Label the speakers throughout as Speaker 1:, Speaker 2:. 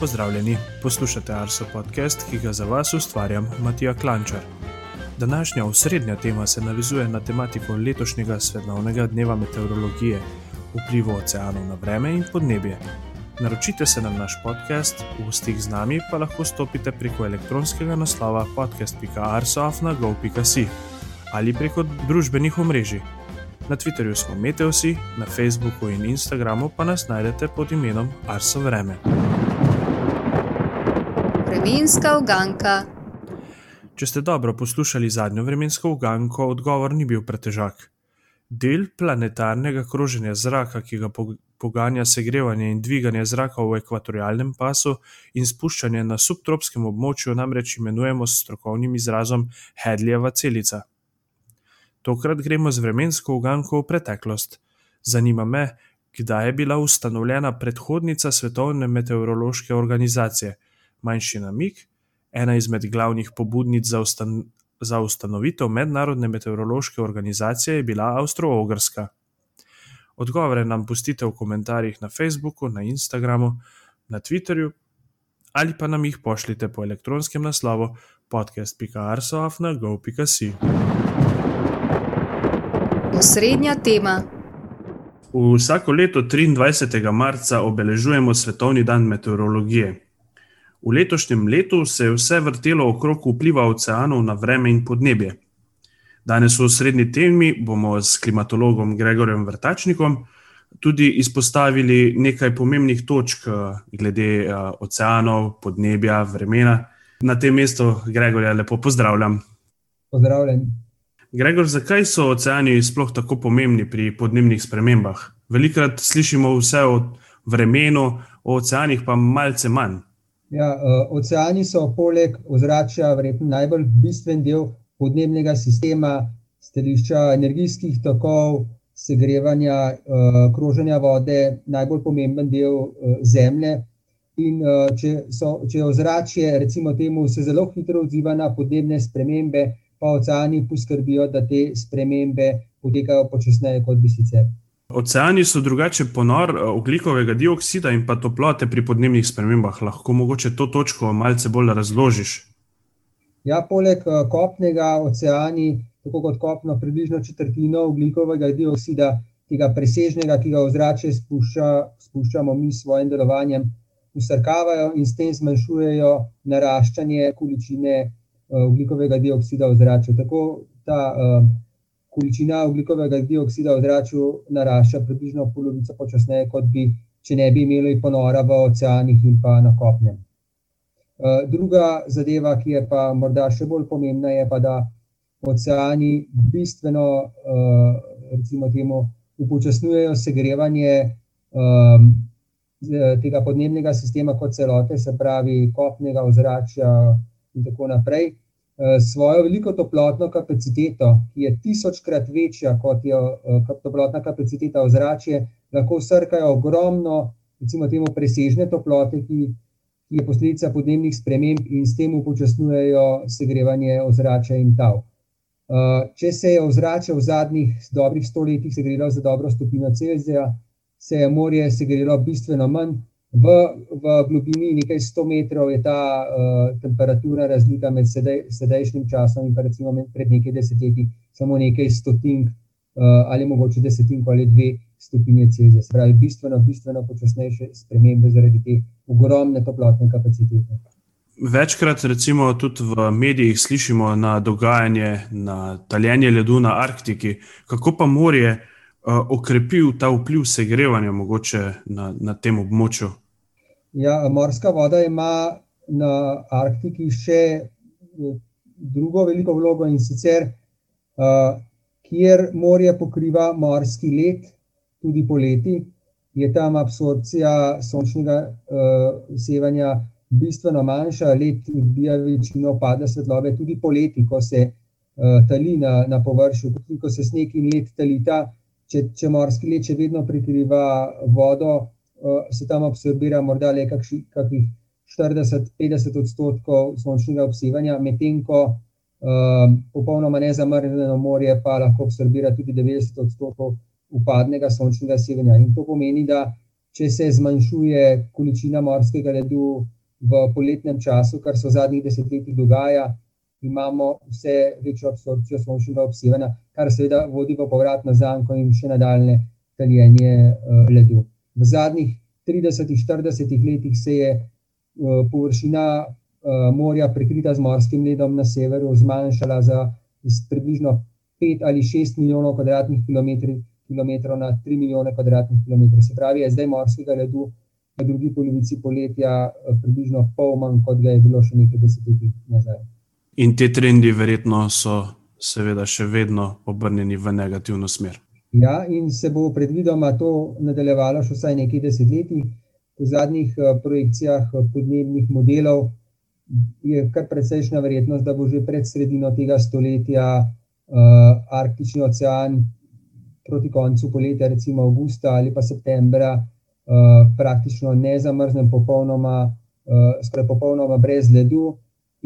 Speaker 1: Pozdravljeni, poslušate Arso podcast, ki ga za vas ustvarjam Matija Klančar. Današnja osrednja tema se navezuje na tematiko letošnjega svetovnega dneva meteorologije, vplivu oceanov na vreme in podnebje. Naročite se na naš podcast, v stik z nami pa lahko stopite preko elektronskega naslova podcast.arsoafna.gov.si ali preko družbenih omrežij. Na Twitterju smo Meteosi, na Facebooku in Instagramu pa nas najdete pod imenom Arso Vreme.
Speaker 2: Vremenska uganka.
Speaker 1: Če ste dobro poslušali zadnjo vremensko uganko, odgovor ni bil pretežak. Del planetarnega kroženja zraka, ki ga poganja segrevanje in dviganje zraka v ekvatorialnem pasu in spuščanje na subtropskem območju, namreč imenujemo s strokovnim izrazom Hedlijeva celica. Tokrat gremo z vremensko uganko v preteklost. Zanima me, kdaj je bila ustanovljena predhodnica Svetovne meteorološke organizacije, manjši namik, ena izmed glavnih pobudnic za, ustan za ustanovitev Mednarodne meteorološke organizacije je bila Avstro-Ogrska. Odgovore nam pustite v komentarjih na Facebooku, na Instagramu, na Twitterju ali pa nam jih pošljite po elektronskem naslovu podcast.arsoafna.gov.si.
Speaker 2: Osrednja tema.
Speaker 1: Vsako leto 23. marca obeležujemo Svetovni dan meteorologije. V letošnjem letu se je vse vrtelo okrog vpliva oceanov na vreme in podnebje. Danes v srednji temi bomo s klimatologom Gregorjem Vrtačnikom tudi izpostavili nekaj pomembnih točk glede oceanov, podnebja, vremena. Na tem mestu, Gregorja, lepo pozdravljam.
Speaker 3: Pozdravljen.
Speaker 1: Gregor, zakaj so oceani sploh tako pomembni pri podnebnih spremembah? Velikrat slišimo vse o vremenu, o oceanih pa malce manj.
Speaker 3: Ja, oceani so poleg ozračja verjetno najbolj bistven del podnebnega sistema, stališča energijskih tokov, segrevanja, kroženja vode, najbolj pomemben del zemlje. In če, so, če je ozračje, recimo, temu, se zelo hitro odziva na podnebne spremembe, pa oceani poskrbijo, da te spremembe potekajo počasneje, kot bi sicer.
Speaker 1: Oceani so drugače ponor eh, oglikovega dioksida in pa toplote pri podnebnih spremembah. Lahko mogoče to točko malce bolj razložiš?
Speaker 3: Ja, poleg eh, kopnega oceani, tako kot kopno, približno četrtino oglikovega dioksida, tega presežnega, ki ga v zrače spušča, spuščamo mi s svojim delovanjem, usrkavajo in s tem zmanjšujejo naraščanje količine oglikovega dioksida v zraku. Tako ta uh, količina oglikovega dioksida v zraku narašča približno polovico počasneje, kot bi, če ne bi imeli ponora v oceanih in pa na kopnem. Uh, druga zadeva, ki je pa morda še bolj pomembna, je pa, da oceani bistveno, uh, recimo, temu, upočasnjujejo segrevanje um, tega podnebnega sistema kot celote, se pravi kopnega ozračja, in tako naprej. Eh, svojo veliko toplotno kapaciteto, ki je tisočkrat večja kot je eh, toplotna kapaciteta ozračja, lahko srkajo ogromno, recimo, temu presežne toplote, ki, ki je posledica podnebnih sprememb in s tem upočasnjujejo segrevanje ozračja in tal. Eh, če se je ozračje v zadnjih dobrih stoletjih segrelo za dobro stopinjo Celzija, se je morje segrelo bistveno manj, V, v globini nekaj 100 metrov je ta uh, temperatura razlika med sedaj, sedajšnjim časom in recimo pred nekaj desetletji, samo nekaj stotink uh, ali mogoče desetinko ali dve stopinje Celzija. Se pravi, bistveno, bistveno počasnejše spremembe zaradi te ogromne toplotne kapacitete.
Speaker 1: Večkrat, recimo, tudi v medijih slišimo na dogajanje, na taljenje ledu na Arktiki, kako pa morje okrepil ta vpliv segrevanja na, na tem območju.
Speaker 3: Ja, morska voda ima na Arktiki še eh, drugo veliko vlogo in sicer, uh, kjer morje pokriva morski led, tudi poleti, je tam absorpcija sončnega uh, sevanja bistveno manjša, led odbija večino pada svetlobe, tudi poleti, ko se uh, tali na, na površju, ko se sneg in led talita, če, če morski led še vedno prikriva vodo. Eh, se tam absorbira morda le kakšnih 40-50 odstotkov sončnega obsevanja, medtem ko um, popolnoma nezamrznjeno morje pa lahko absorbira tudi 90 odstotkov upadnega sončnega sevanja. In to pomeni, da če se zmanjšuje količina morskega ledu v poletnem času, kar se v zadnjih desetletjih dogaja, imamo vse večjo absorpcijo sončnega obsevanja, kar seveda vodi v povratno zanko in še nadaljne taljenje uh, ledu. V zadnjih 30-40 letih se je uh, površina uh, morja, prekrita z morskim ledom na severu, zmanjšala za približno 5 ali 6 milijonov kvadratnih kilometrov, kilometrov na 3 milijone kvadratnih kilometrov. Se pravi, je zdaj morskega ledu v drugi polovici poletja približno pol manj, kot ga je bilo še nekaj desetletij nazaj.
Speaker 1: In te trendi, verjetno, so seveda še vedno obrnjeni v negativno smer.
Speaker 3: Ja, in se bo predvidoma to nadaljevalo še vsaj nekaj desetletij. Po zadnjih eh, projekcijah eh, podnebnih modelov je kar precejšna verjetnost, da bo že pred sredino tega stoletja uh, Arktični ocean proti koncu poletja, recimo avgusta ali pa septembra, uh, praktično ne zamrznen, popolnoma, uh, popolnoma brez ledu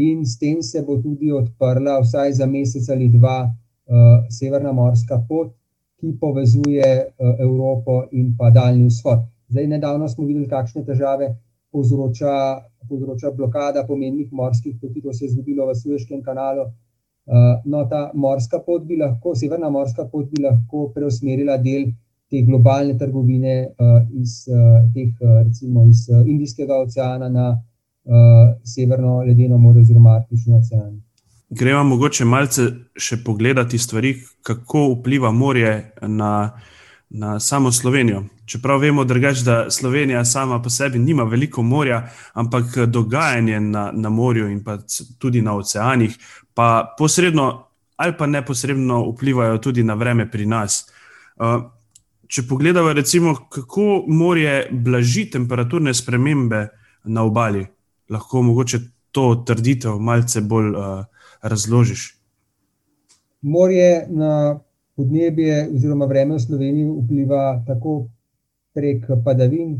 Speaker 3: in s tem se bo tudi odprla, vsaj za mesec ali dva, uh, severna morska pot, ki povezuje uh, Evropo in pa Daljni vzhod. Zdaj, nedavno smo videli, kakšne težave povzroča, povzroča blokada pomembnih morskih poti, to se je zgodilo v Suezkem kanalu. Uh, no, ta morska pot bi lahko, severna morska pot bi lahko preusmerila del te globalne trgovine uh, iz, uh, teh, uh, recimo iz uh, Indijskega oceana na uh, severno ledeno morje oziroma Arktični ocean.
Speaker 1: Gremo mogoče malce še pogledati stvari, kako vpliva morje na, na samo Slovenijo. Čeprav vemo, drugač, da Slovenija sama po sebi nima veliko morja, ampak dogajanje na, na morju in tudi na oceanih, pa posredno ali pa neposredno vplivajo tudi na vreme pri nas. Uh, če pogledamo, recimo, kako morje blaži temperaturne spremembe na obali, lahko mogoče to trditev malce bolj uh, razložiš?
Speaker 3: Morje na podnebje oziroma vreme v Sloveniji vpliva tako prek padavin,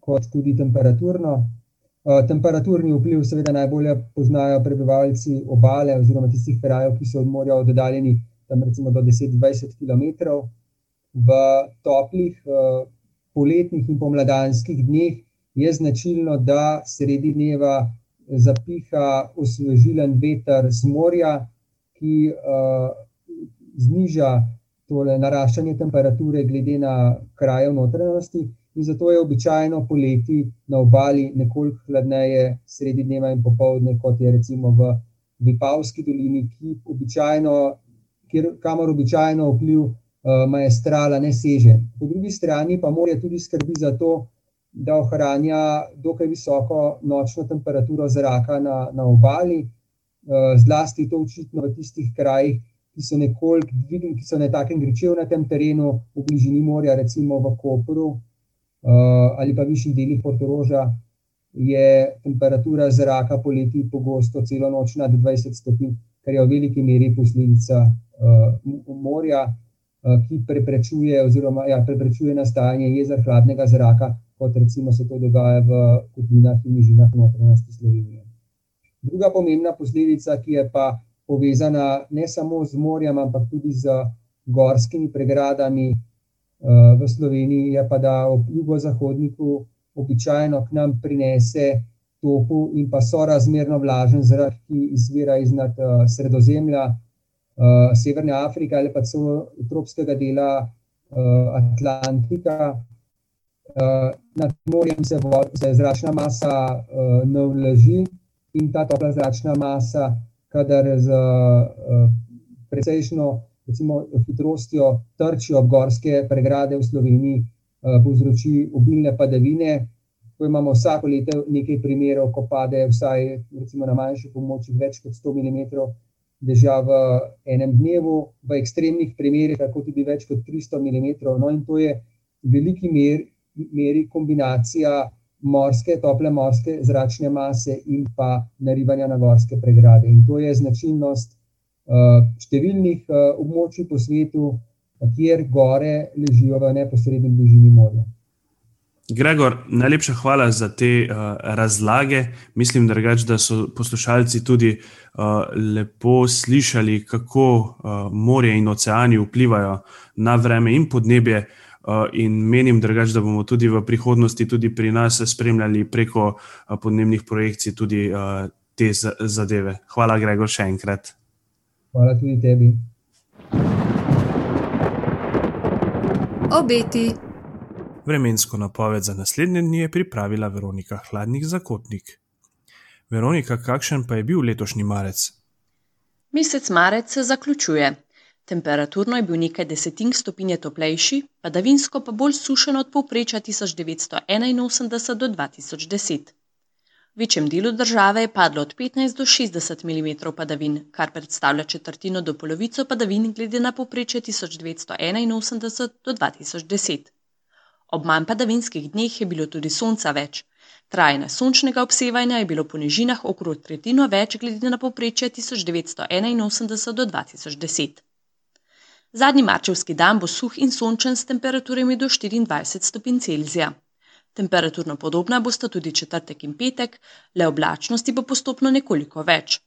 Speaker 3: kot tudi temperaturno. Uh, temperaturni vpliv, seveda, najbolje poznajo prebivalci obale oziroma tistih krajev, ki so od morja oddaljeni tam recimo do 10-20 km. V toplih uh, poletnih in pomladanskih dneh je značilno, da sredi dneva zapiha osvežilen veter z morja, ki uh, zniža tole naraščanje temperature glede na kraje v notranjosti. In zato je običajno poleti na obali nekoliko hladneje sredi dneva in popoldne, kot je recimo v Vipavski dolini, običajno, kjer, kamor običajno vpliv uh, maestrala ne seže. Po drugi strani pa morje tudi skrbi za to, da ohranja dokaj visoko nočno temperaturo zraka na, na obali, eh, zlasti to očitno v tistih krajih, ki so nekoliko dvignjeni, ki so na takem gričevnatem terenu, v bližini morja, recimo v Koperu eh, ali pa višjih delih Portoroža, je temperatura zraka poleti pogosto celo noč nad 20 stopinj, kar je v veliki meri posledica uh, morja, ki preprečuje, oziroma, ja, preprečuje nastajanje jezer hladnega zraka, kot recimo se to dogaja v kotlinah in nižinah notranjosti Slovenije. Druga pomembna posledica, ki je pa povezana ne samo z morjem, ampak tudi z gorskimi pregradami uh, v Sloveniji, je pa, da ob jugozahodniku običajno k nam prinese topu in pa sorazmerno vlažen zrak, ki izvira iznad uh, sredozemlja, uh, Severne Afrike ali pa celo tropskega dela uh, Atlantika. Uh, nad morjem se, vod, se zračna masa uh, ne vlaži in ta topla zračna masa, kadar z uh, precejšno recimo, hitrostjo trči ob gorske pregrade v Sloveniji, uh, povzroči obilne padavine. Ko imamo vsako leto nekaj primerov, ko pade vsaj recimo, na manjših območjih več kot 100 mm. Dežja v enem dnevu, v ekstremnih primerih, tako tudi več kot 300 mm. No, in to je v veliki meri, meri kombinacija morske, tople morske zračne mase in pa narivanja na gorske pregrade. In to je značilnost uh, številnih uh, območij po svetu, kjer gore ležijo v neposrednji bližini morja.
Speaker 1: Gregor, najlepša hvala za te uh, razlage. Mislim, drugač, da so poslušalci tudi uh, lepo slišali, kako uh, morje in oceani vplivajo na vreme in podnebje. in menim, drugač, da bomo tudi v prihodnosti tudi pri nas spremljali preko podnebnih projekcij tudi te zadeve. Hvala, Gregor, še enkrat.
Speaker 3: Hvala tudi tebi.
Speaker 2: Obeti.
Speaker 1: Vremensko napoved za naslednje dni je pripravila Veronika Hladnik Zakotnik. Veronika, kakšen pa je bil letošnji marec?
Speaker 4: Mesec marec se zaključuje. Temperaturno je bil nekaj desetink stopinje toplejši, padavinsko pa bolj sušen od povprečja 1981 do 2010. V večjem delu države je padlo od 15 do 60 mm padavin, kar predstavlja četrtino do polovico padavin glede na povprečje 1981 do 2010. Ob manj padavinskih dneh je bilo tudi sonca več. Trajanje sončnega obsevanja je bilo po nižinah okrog tretjino več glede na povprečje 1981 do 2010. Zadnji marčevski dan bo suh in sončen s temperaturami do 24 stopinj Celzija. Temperaturno podobna bosta tudi četrtek in petek, le oblačnosti bo postopno nekoliko več.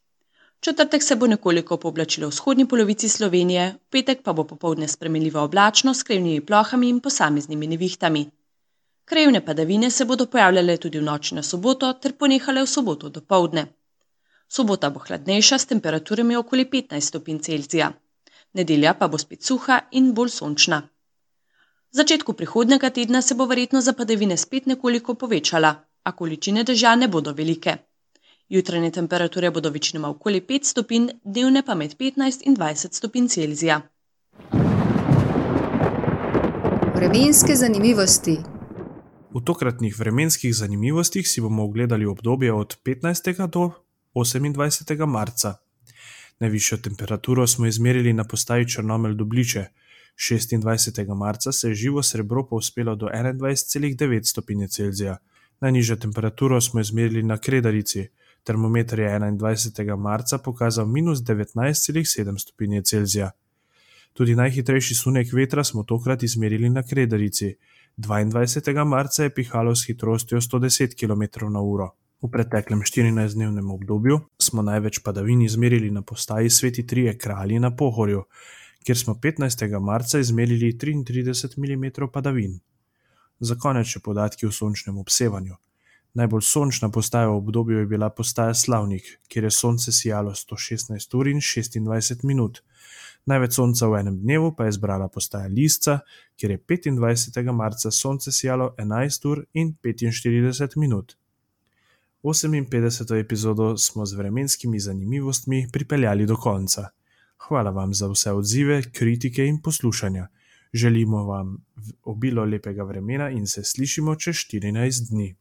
Speaker 4: Četrtek se bo nekoliko pooblačilo v vzhodnji polovici Slovenije, v petek pa bo popovdne spremenljivo oblačno s krivnimi plohami in posameznimi nevihtami. Krajevne padavine se bodo pojavljale tudi v noči na soboto ter ponehale v soboto do povdne. Sobota bo hladnejša s temperaturami okoli 15 stopinj Celzija nedelja pa bo spet suha in bolj sončna. V začetku prihodnega tedna se bo verjetno za padavine spet nekoliko povečala, a količine dežja ne bodo velike. Jutranje temperature bodo večinoma okoli 5 stopinj, dnevne pa med 15 in 20 stopinj Celzija.
Speaker 2: Vremenske zanimivosti.
Speaker 1: V tokratnih vremenskih zanimivostih si bomo ogledali obdobje od 15. do 28. marca. Najvišjo temperaturo smo izmerili na postaji Črnomelj Dubliče. 26. marca se je živo srebro povzpelo do 21,9 stopinje Celzija. Najnižjo temperaturo smo izmerili na Kredarici. Termometer je 21. marca pokazal minus 19,7 stopinje Celzija. Tudi najhitrejši sunek vetra smo tokrat izmerili na Kredarici. 22. marca je pihalo s hitrostjo 110 km/h. V preteklem 14-dnevnem obdobju smo največ padavin izmerili na postaji Sveti Trije kralji na Pohorju, kjer smo 15. marca izmerili 33 mm padavin. Za konec še podatki o sončnem obsevanju. Najbolj sončna postaja v obdobju je bila postaja Slavnik, kjer je sonce sijalo 116 ur in 26 minut. Največ sonca v enem dnevu pa je zbrala postaja Lisca, kjer je 25. marca sonce sijalo 11 ur in 45 minut. 58. epizodo smo z vremenskimi zanimivostmi pripeljali do konca. Hvala vam za vse odzive, kritike in poslušanja. Želimo vam obilo lepega vremena in se slišimo čez 14 dni.